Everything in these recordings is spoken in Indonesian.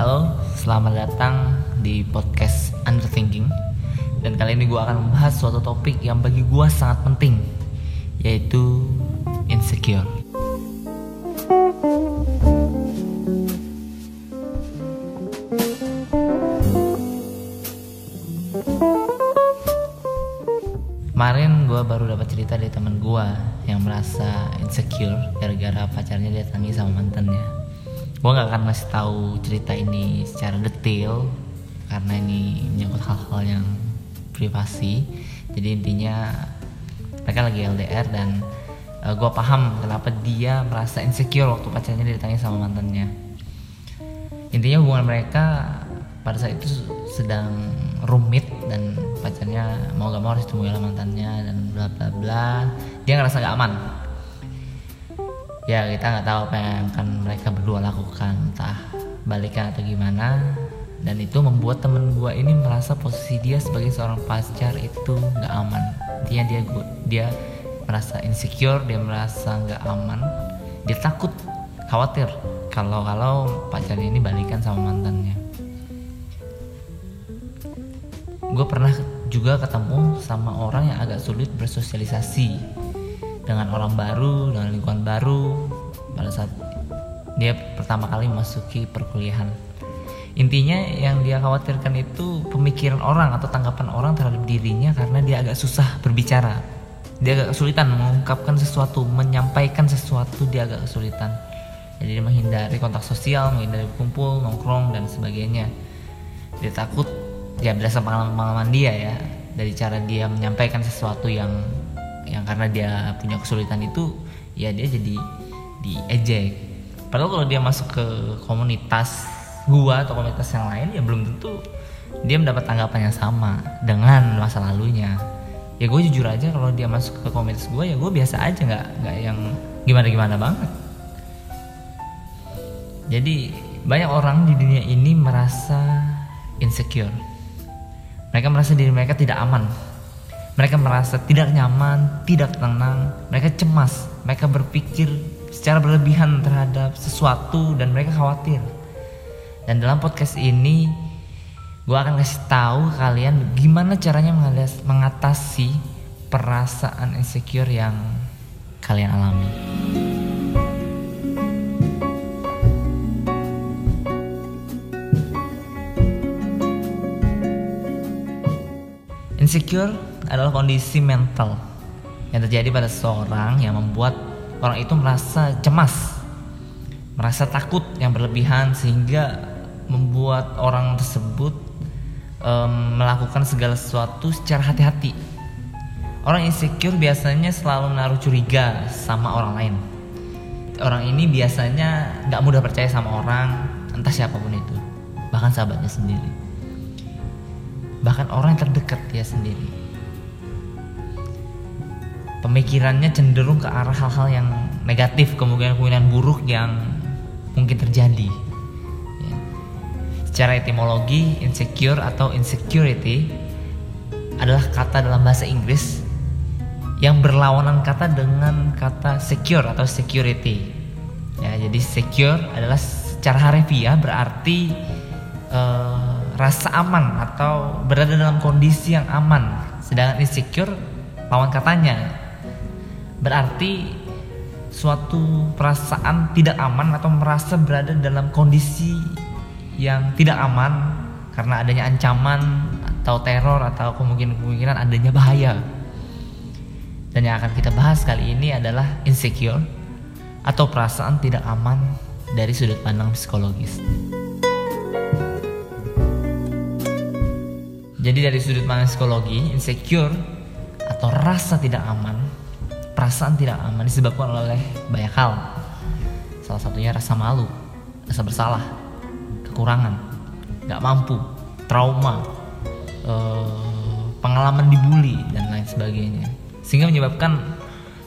Halo, selamat datang di podcast Underthinking Dan kali ini gue akan membahas suatu topik yang bagi gue sangat penting Yaitu insecure Kemarin gue baru dapat cerita dari teman gue yang merasa insecure gara-gara pacarnya didatangi sama mantannya. Gue nggak akan ngasih tahu cerita ini secara detail karena ini menyangkut hal-hal yang privasi. Jadi intinya mereka lagi LDR dan uh, gue paham kenapa dia merasa insecure waktu pacarnya didatangi sama mantannya. Intinya hubungan mereka pada saat itu sedang rumit dan pacarnya mau gak mau harus ditemui oleh mantannya dan bla bla bla dia ngerasa gak aman ya kita nggak tahu apa yang akan mereka berdua lakukan entah balikan atau gimana. Dan itu membuat temen gue ini merasa posisi dia sebagai seorang pacar itu nggak aman. Intinya dia gua, dia merasa insecure dia merasa nggak aman. Dia takut khawatir kalau kalau pacarnya ini balikan sama mantannya. Gue pernah juga ketemu sama orang yang agak sulit bersosialisasi dengan orang baru dengan lingkungan baru. Pada saat dia pertama kali memasuki perkuliahan. Intinya yang dia khawatirkan itu pemikiran orang atau tanggapan orang terhadap dirinya karena dia agak susah berbicara. Dia agak kesulitan mengungkapkan sesuatu menyampaikan sesuatu dia agak kesulitan. Jadi dia menghindari kontak sosial menghindari kumpul nongkrong dan sebagainya. Dia takut ya berdasarkan pengalaman-pengalaman dia ya dari cara dia menyampaikan sesuatu yang yang karena dia punya kesulitan itu ya dia jadi diejek. Padahal kalau dia masuk ke komunitas gua atau komunitas yang lain ya belum tentu dia mendapat tanggapan yang sama dengan masa lalunya. Ya gue jujur aja kalau dia masuk ke komunitas gua ya gue biasa aja nggak nggak yang gimana gimana banget. Jadi banyak orang di dunia ini merasa insecure. Mereka merasa diri mereka tidak aman. Mereka merasa tidak nyaman, tidak tenang, mereka cemas, mereka berpikir secara berlebihan terhadap sesuatu dan mereka khawatir. Dan dalam podcast ini gue akan kasih tahu kalian gimana caranya mengatasi perasaan insecure yang kalian alami. Insecure adalah kondisi mental yang terjadi pada seseorang yang membuat orang itu merasa cemas, merasa takut yang berlebihan sehingga membuat orang tersebut um, melakukan segala sesuatu secara hati-hati. Orang insecure biasanya selalu menaruh curiga sama orang lain. Orang ini biasanya nggak mudah percaya sama orang, entah siapa pun itu, bahkan sahabatnya sendiri bahkan orang yang terdekat dia sendiri. Pemikirannya cenderung ke arah hal-hal yang negatif, kemungkinan-kemungkinan buruk yang mungkin terjadi. Ya. Secara etimologi, insecure atau insecurity adalah kata dalam bahasa Inggris yang berlawanan kata dengan kata secure atau security. Ya, jadi secure adalah secara harfiah berarti uh, rasa aman atau berada dalam kondisi yang aman. Sedangkan insecure lawan katanya berarti suatu perasaan tidak aman atau merasa berada dalam kondisi yang tidak aman karena adanya ancaman atau teror atau kemungkinan-kemungkinan adanya bahaya. Dan yang akan kita bahas kali ini adalah insecure atau perasaan tidak aman dari sudut pandang psikologis. Jadi dari sudut pandang psikologi, insecure atau rasa tidak aman, perasaan tidak aman disebabkan oleh banyak hal. Salah satunya rasa malu, rasa bersalah, kekurangan, gak mampu, trauma, eh, pengalaman dibully dan lain sebagainya. Sehingga menyebabkan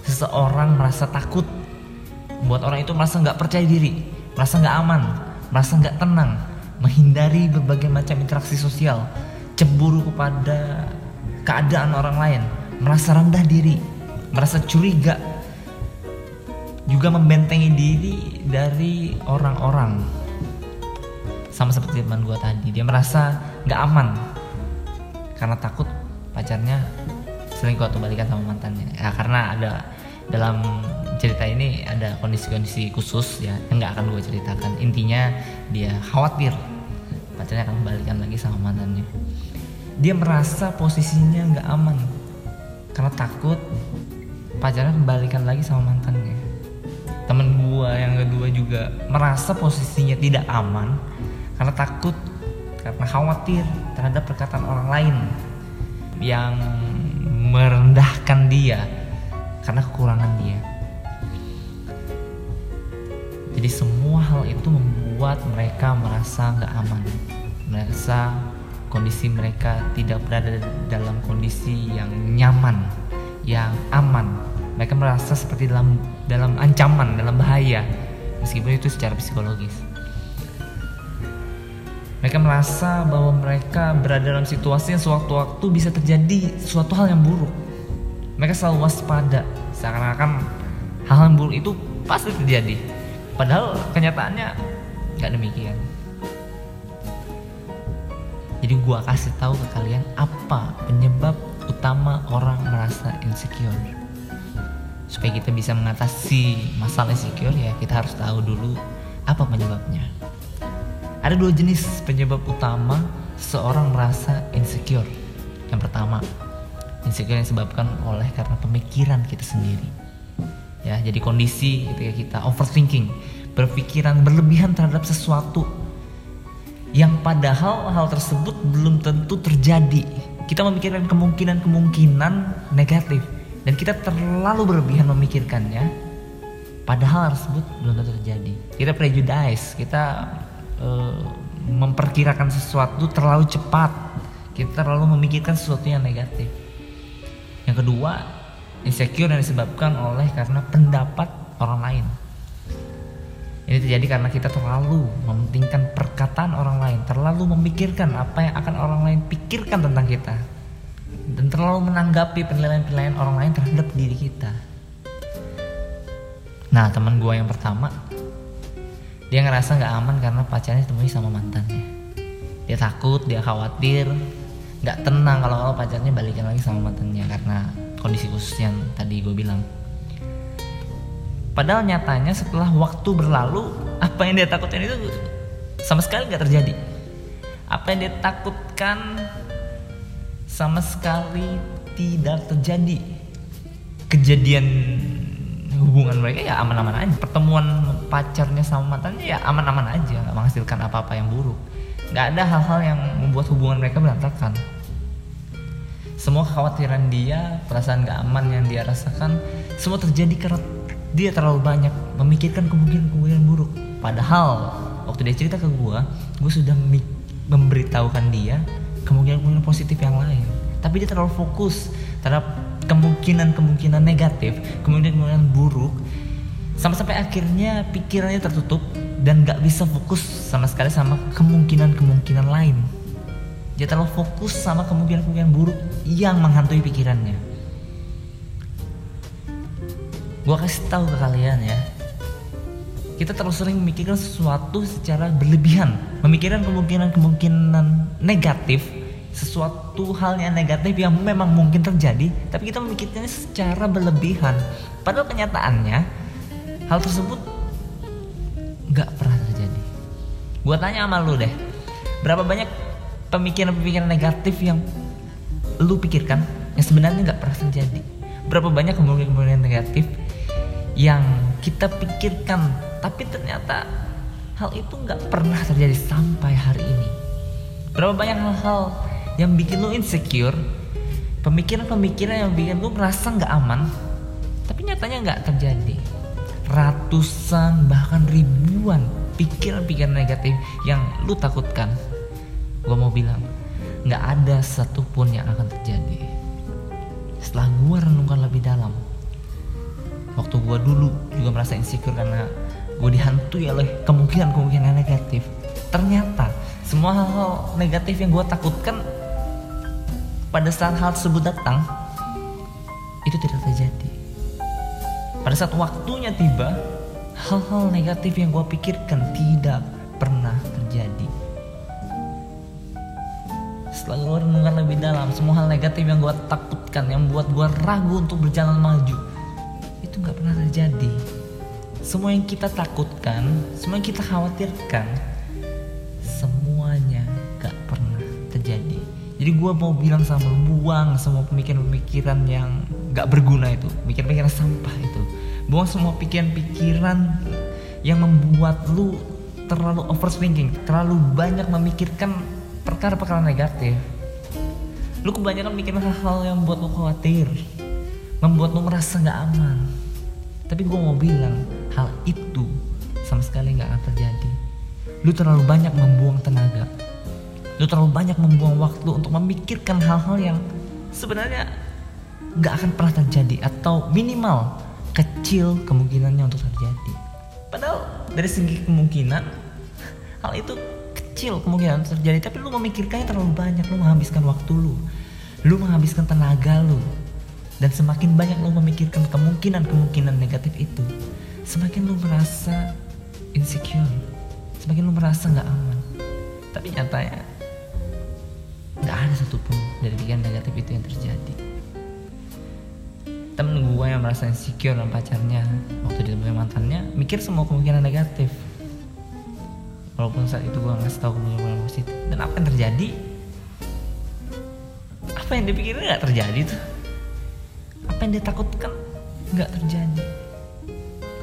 seseorang merasa takut, membuat orang itu merasa nggak percaya diri, merasa nggak aman, merasa nggak tenang, menghindari berbagai macam interaksi sosial, cemburu kepada keadaan orang lain, merasa rendah diri, merasa curiga, juga membentengi diri dari orang-orang. sama seperti teman gue tadi dia merasa nggak aman karena takut pacarnya selingkuh atau balikan sama mantannya. Ya karena ada dalam cerita ini ada kondisi-kondisi khusus ya yang nggak akan gue ceritakan. Intinya dia khawatir pacarnya akan balikan lagi sama mantannya. Dia merasa posisinya nggak aman karena takut pacarnya kembalikan lagi sama mantannya temen gua yang kedua juga merasa posisinya tidak aman karena takut karena khawatir terhadap perkataan orang lain yang merendahkan dia karena kekurangan dia. Jadi semua hal itu membuat mereka merasa nggak aman merasa kondisi mereka tidak berada dalam kondisi yang nyaman yang aman mereka merasa seperti dalam dalam ancaman dalam bahaya meskipun itu secara psikologis mereka merasa bahwa mereka berada dalam situasi yang sewaktu-waktu bisa terjadi suatu hal yang buruk. Mereka selalu waspada, seakan-akan hal yang buruk itu pasti terjadi. Padahal kenyataannya nggak demikian. Jadi gua kasih tahu ke kalian apa penyebab utama orang merasa insecure. Supaya kita bisa mengatasi masalah insecure ya kita harus tahu dulu apa penyebabnya. Ada dua jenis penyebab utama seorang merasa insecure. Yang pertama, insecure yang disebabkan oleh karena pemikiran kita sendiri. Ya, jadi kondisi ketika kita overthinking, berpikiran berlebihan terhadap sesuatu yang padahal hal tersebut belum tentu terjadi. Kita memikirkan kemungkinan-kemungkinan negatif dan kita terlalu berlebihan memikirkannya padahal hal tersebut belum terjadi. Kita prejudice, kita uh, memperkirakan sesuatu terlalu cepat. Kita terlalu memikirkan sesuatu yang negatif. Yang kedua insecure yang disebabkan oleh karena pendapat orang lain. Ini terjadi karena kita terlalu mementingkan perkataan orang lain terlalu memikirkan apa yang akan orang lain pikirkan tentang kita dan terlalu menanggapi penilaian-penilaian orang lain terhadap diri kita. Nah teman gue yang pertama dia ngerasa nggak aman karena pacarnya temui sama mantannya. Dia takut dia khawatir nggak tenang kalau kalau pacarnya balikan lagi sama mantannya karena kondisi khusus yang tadi gue bilang. Padahal nyatanya setelah waktu berlalu apa yang dia takutkan itu sama sekali nggak terjadi. Apa yang dia takutkan sama sekali tidak terjadi. Kejadian hubungan mereka ya aman-aman aja. Pertemuan pacarnya sama mantannya ya aman-aman aja. Gak menghasilkan apa-apa yang buruk. Nggak ada hal-hal yang membuat hubungan mereka berantakan. Semua kekhawatiran dia perasaan gak aman yang dia rasakan semua terjadi karena dia terlalu banyak memikirkan kemungkinan-kemungkinan buruk. Padahal waktu dia cerita ke gue gue sudah memberitahukan dia kemungkinan-kemungkinan positif yang lain tapi dia terlalu fokus terhadap kemungkinan-kemungkinan negatif, kemungkinan-kemungkinan buruk, sampai-sampai akhirnya pikirannya tertutup dan gak bisa fokus sama sekali sama kemungkinan-kemungkinan lain. Dia terlalu fokus sama kemungkinan-kemungkinan buruk yang menghantui pikirannya. Gua kasih tahu ke kalian ya, kita terlalu sering memikirkan sesuatu secara berlebihan, memikirkan kemungkinan-kemungkinan negatif sesuatu hal yang negatif yang memang mungkin terjadi tapi kita memikirkannya secara berlebihan. Padahal kenyataannya hal tersebut nggak pernah terjadi. Gue tanya sama lu deh berapa banyak pemikiran-pemikiran negatif yang lu pikirkan yang sebenarnya nggak pernah terjadi? Berapa banyak kemungkinan-kemungkinan negatif yang kita pikirkan tapi ternyata hal itu nggak pernah terjadi sampai hari ini. Berapa banyak hal-hal yang bikin lu insecure pemikiran-pemikiran yang bikin lu merasa nggak aman tapi nyatanya nggak terjadi. Ratusan bahkan ribuan pikiran-pikiran negatif yang lu takutkan. Gue mau bilang nggak ada satupun yang akan terjadi. Setelah gue renungkan lebih dalam waktu gue dulu juga merasa insecure karena gue dihantui oleh kemungkinan-kemungkinan negatif. Ternyata semua hal-hal negatif yang gue takutkan pada saat hal tersebut datang itu tidak terjadi. Pada saat waktunya tiba hal-hal negatif yang gue pikirkan tidak pernah terjadi. Setelah gue renungkan lebih dalam semua hal negatif yang gue takutkan yang buat gue ragu untuk berjalan maju itu nggak pernah terjadi semua yang kita takutkan semua yang kita khawatirkan semuanya gak pernah terjadi. Jadi gue mau bilang sama lu buang semua pemikiran-pemikiran yang gak berguna itu pikiran-pikiran sampah itu. Buang semua pikiran-pikiran yang membuat lu terlalu overthinking terlalu banyak memikirkan perkara-perkara negatif. Lu kebanyakan mikirin hal-hal yang membuat lu khawatir membuat lu merasa gak aman tapi gue mau bilang hal itu sama sekali gak akan terjadi. Lu terlalu banyak membuang tenaga. Lu terlalu banyak membuang waktu untuk memikirkan hal-hal yang sebenarnya gak akan pernah terjadi atau minimal kecil kemungkinannya untuk terjadi. Padahal dari segi kemungkinan hal itu kecil kemungkinan terjadi. Tapi lu memikirkannya terlalu banyak lu menghabiskan waktu lu lu menghabiskan tenaga lu dan semakin banyak lu memikirkan kemungkinan-kemungkinan negatif itu semakin lu merasa insecure semakin lu merasa nggak aman. Tapi nyatanya nggak ada satupun dari pikiran negatif itu yang terjadi. Temen gue yang merasa insecure dengan pacarnya waktu ditemui mantannya mikir semua kemungkinan negatif. Walaupun saat itu gue ngasih tahu kemungkinan positif. Dan apa yang terjadi? Apa yang dipikirin nggak terjadi tuh apa yang dia takutkan nggak terjadi.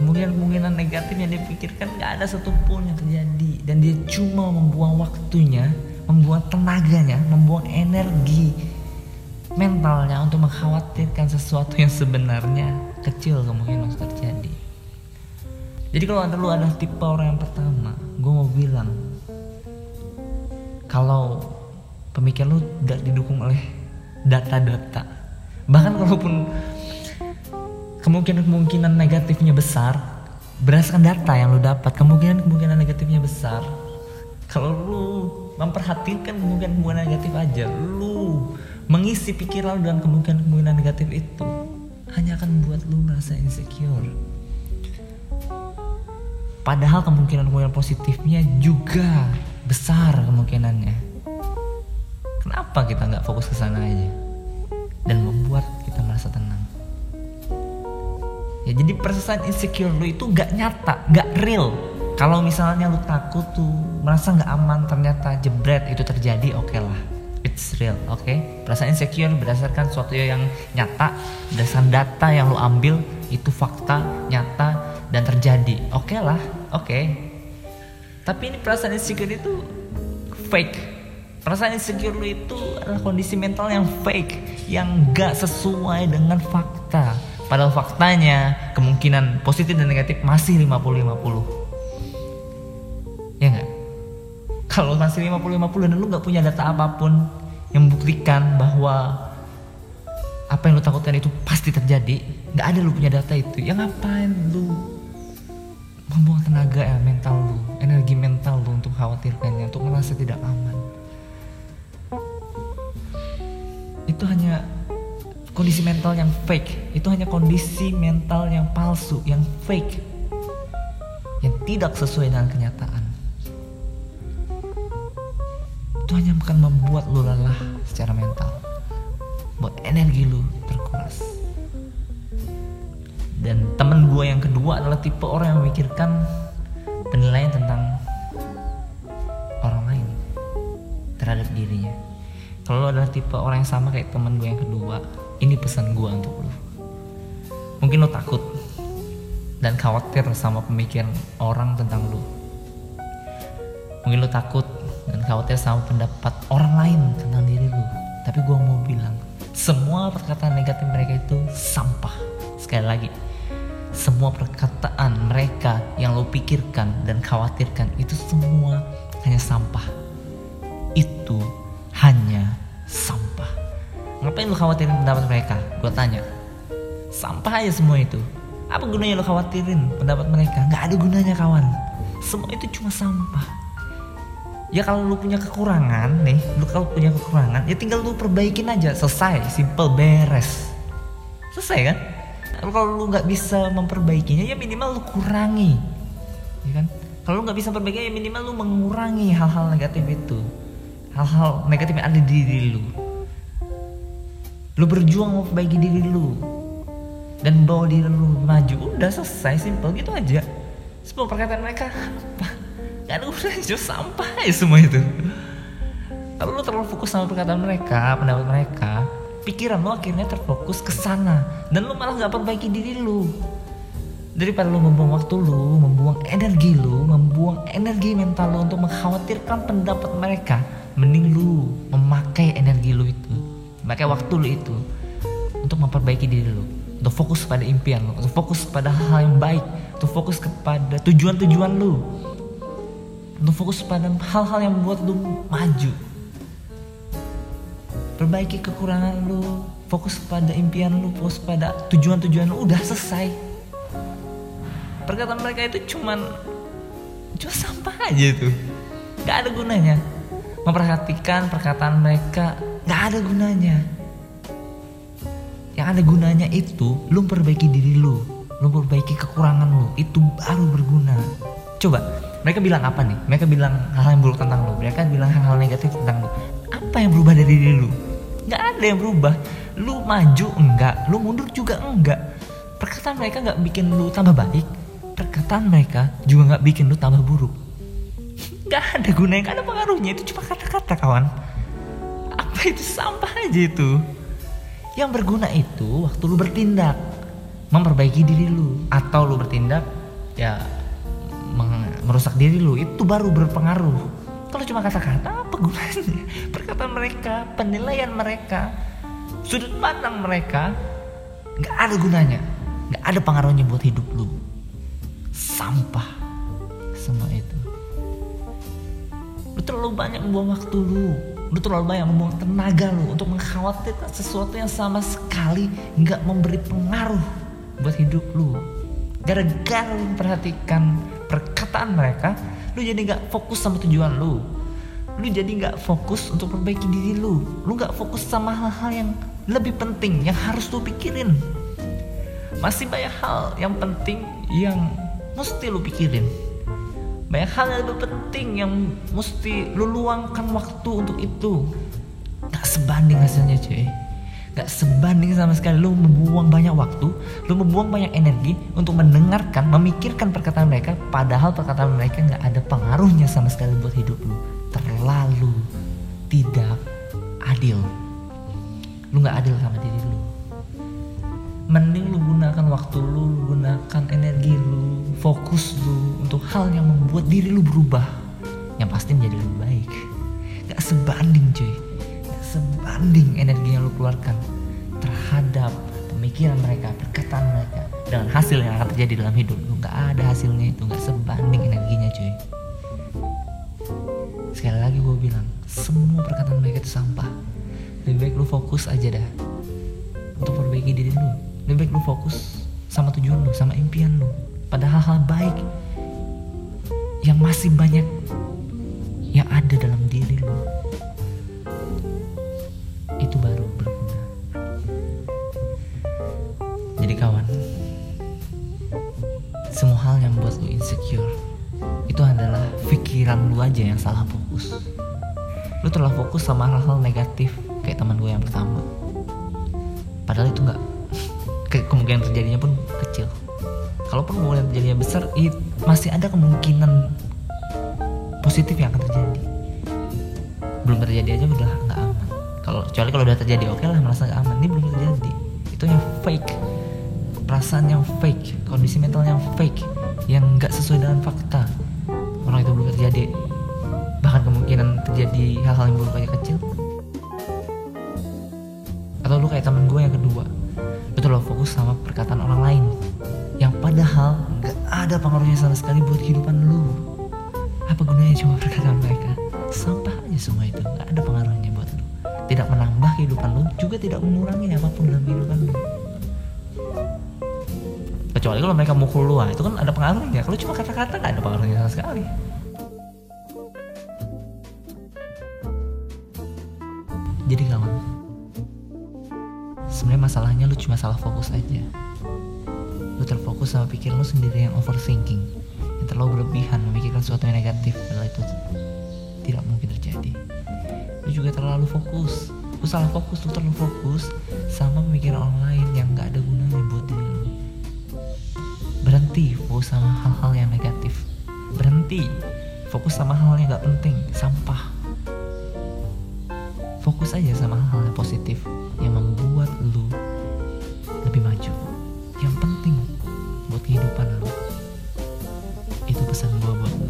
Kemungkinan-kemungkinan negatif yang dia pikirkan nggak ada satupun yang terjadi. Dan dia cuma membuang waktunya membuang tenaganya membuang energi mentalnya untuk mengkhawatirkan sesuatu yang sebenarnya kecil kemungkinan untuk terjadi. Jadi kalau anda lu adalah tipe orang yang pertama gue mau bilang kalau pemikiran lu tidak didukung oleh data-data bahkan kalaupun kemungkinan-kemungkinan negatifnya besar berdasarkan data yang lu dapat kemungkinan-kemungkinan negatifnya besar kalau lu memperhatikan kemungkinan-kemungkinan negatif aja lu mengisi pikiran lu dengan kemungkinan-kemungkinan negatif itu hanya akan membuat lu merasa insecure Padahal kemungkinan-kemungkinan positifnya juga besar kemungkinannya. Kenapa kita nggak fokus ke sana aja dan membuat kita merasa tenang? Ya jadi perasaan insecure lu itu nggak nyata, nggak real. Kalau misalnya lu takut tuh merasa nggak aman ternyata jebret itu terjadi, oke okay lah, it's real, oke? Okay? Perasaan insecure berdasarkan sesuatu yang nyata, berdasarkan data yang lu ambil itu fakta nyata dan terjadi oke okay lah oke okay. tapi ini perasaan insecure itu fake perasaan insecure lu itu adalah kondisi mental yang fake yang gak sesuai dengan fakta. Padahal faktanya kemungkinan positif dan negatif masih 50-50 ya nggak? Kalau masih 50-50 dan lu nggak punya data apa pun yang membuktikan bahwa apa yang lu takutkan itu pasti terjadi nggak ada lu punya data itu ya ngapain lu membuang tenaga ya mental lu energi mental lu untuk khawatirkannya untuk merasa tidak aman itu hanya kondisi mental yang fake. Itu hanya kondisi mental yang palsu yang fake. Yang tidak sesuai dengan kenyataan. Itu hanya akan membuat lu lelah secara mental. Buat energi lu terkuras. Dan temen gue yang kedua adalah tipe orang yang memikirkan penilaian tipe orang yang sama kayak temen gue yang kedua ini pesan gue untuk lo mungkin lo takut dan khawatir sama pemikiran orang tentang lo mungkin lo takut dan khawatir sama pendapat orang lain tentang diri lo tapi gue mau bilang semua perkataan negatif mereka itu sampah sekali lagi semua perkataan mereka yang lo pikirkan dan khawatirkan itu semua hanya sampah. Itu hanya. Ngapain lo khawatirin pendapat mereka? Gue tanya. Sampah aja semua itu. Apa gunanya lo khawatirin pendapat mereka? Gak ada gunanya kawan. Semua itu cuma sampah. Ya kalau lu punya kekurangan nih, lu kalau punya kekurangan, ya tinggal lu perbaikin aja, selesai, simple, beres. Selesai kan? kalau lu nggak bisa memperbaikinya ya minimal lu kurangi ya kan kalau lu nggak bisa memperbaikinya ya minimal lu mengurangi hal-hal negatif itu hal-hal negatif yang ada di diri lu lu berjuang mau perbaiki diri lu. Dan bawa diri lu maju udah selesai simple gitu aja. Semua perkataan mereka apa? Gak ada urusannya cuma sampah ya semua itu. Kalau lu terlalu fokus sama perkataan mereka pendapat mereka pikiran lu akhirnya terfokus ke sana. Dan lu malah gak perbaiki diri lu. Daripada lu membuang waktu lu, membuang energi lu, membuang energi mental lu untuk mengkhawatirkan pendapat mereka, mending lu memakai energi lu itu, memakai waktu lu itu untuk memperbaiki diri lu, untuk fokus pada impian lu, untuk fokus pada hal yang baik, untuk fokus kepada tujuan-tujuan lu, untuk fokus pada hal-hal yang membuat lu maju. Perbaiki kekurangan lu, fokus pada impian lu, fokus pada tujuan-tujuan lu, udah selesai. Perkataan mereka itu cuman cuma sampah aja tuh nggak ada gunanya memperhatikan perkataan mereka nggak ada gunanya. Yang ada gunanya itu lu perbaiki diri lu. Lu perbaiki kekurangan lu. Itu baru berguna. Coba mereka bilang apa nih? Mereka bilang hal-hal yang buruk tentang lu. Mereka bilang hal-hal negatif tentang lu. Apa yang berubah dari diri lu? Nggak ada yang berubah. Lu maju enggak lu mundur juga enggak. Perkataan mereka nggak bikin lu tambah baik. Perkataan mereka juga nggak bikin lu tambah buruk. Nggak ada gunanya nggak ada pengaruhnya. Itu cuma kata-kata kawan apa itu sampah aja itu? Yang berguna itu waktu lu bertindak memperbaiki diri lu. Atau lu bertindak ya merusak diri lu itu baru berpengaruh. Kalau cuma kata-kata apa gunanya? Perkataan mereka penilaian mereka sudut pandang mereka nggak ada gunanya. Nggak ada pengaruhnya buat hidup lu. Sampah semua itu. Lu terlalu banyak membuang waktu lu lu terlalu banyak membuang tenaga lu untuk mengkhawatirkan sesuatu yang sama sekali nggak memberi pengaruh buat hidup lu. Gara-gara lu memperhatikan perkataan mereka lu jadi nggak fokus sama tujuan lu. Lu jadi nggak fokus untuk perbaiki diri lu. Lu nggak fokus sama hal-hal yang lebih penting yang harus lu pikirin. Masih banyak hal yang penting yang mesti lu pikirin banyak hal yang lebih penting yang mesti lu luangkan waktu untuk itu. Gak sebanding hasilnya cuy. Gak sebanding sama sekali. Lu membuang banyak waktu lu membuang banyak energi untuk mendengarkan memikirkan perkataan mereka padahal perkataan mereka gak ada pengaruhnya sama sekali buat hidup lu. Terlalu tidak adil. Lu gak adil sama diri mending lu gunakan waktu lu, gunakan energi lu, fokus lu untuk hal yang membuat diri lu berubah. Yang pasti menjadi lebih baik. Gak sebanding cuy. Gak sebanding energi yang lu keluarkan terhadap pemikiran mereka, perkataan mereka dengan hasil yang akan terjadi dalam hidup lu. Gak ada hasilnya itu gak sebanding energinya cuy. Sekali lagi gue bilang semua perkataan mereka itu sampah. Lebih baik lu fokus aja dah untuk perbaiki diri lu lebih baik lu fokus sama tujuan lu sama impian lu. Pada hal-hal baik yang masih banyak yang ada dalam diri lu itu baru berguna. Jadi kawan semua hal yang buat lu insecure itu adalah pikiran lu aja yang salah fokus. Lu terlalu fokus sama hal-hal negatif kayak teman gue yang pertama. Padahal itu nggak ke kemungkinan terjadinya pun kecil. Kalaupun kemungkinan terjadinya besar it, masih ada kemungkinan positif yang akan terjadi. Belum terjadi aja udah nggak aman. Kalau kecuali kalau udah terjadi oke okay lah merasa nggak aman. Ini belum terjadi. Itu yang fake. Perasaan yang fake kondisi mental yang fake yang nggak sesuai dengan fakta. Orang itu belum terjadi. Bahkan kemungkinan terjadi hal-hal yang buruk kayak kecil. Atau lu kayak temen gue yang kedua lo fokus sama perkataan orang lain. Yang padahal nggak ada pengaruhnya sama sekali buat kehidupan lu. Apa gunanya cuma perkataan mereka? Sampah aja semua itu nggak ada pengaruhnya buat lu. Tidak menambah kehidupan lu juga tidak mengurangi apa pun dalam kehidupan lu. Kecuali kalau mereka mukul lu itu kan ada pengaruhnya. Kalau cuma kata-kata nggak ada pengaruhnya sama sekali cuma salah fokus aja. Lu terfokus sama pikiran lu sendiri yang overthinking. Yang terlalu berlebihan memikirkan sesuatu yang negatif padahal itu tidak mungkin terjadi. Juga terlalu fokus. Lu salah fokus lu terlalu fokus sama pemikiran orang lain yang nggak ada gunanya buat diri lu. Berhenti fokus sama hal-hal yang negatif. Berhenti fokus sama hal yang nggak penting. Sampah. Fokus aja sama hal-hal yang positif yang 不生活不。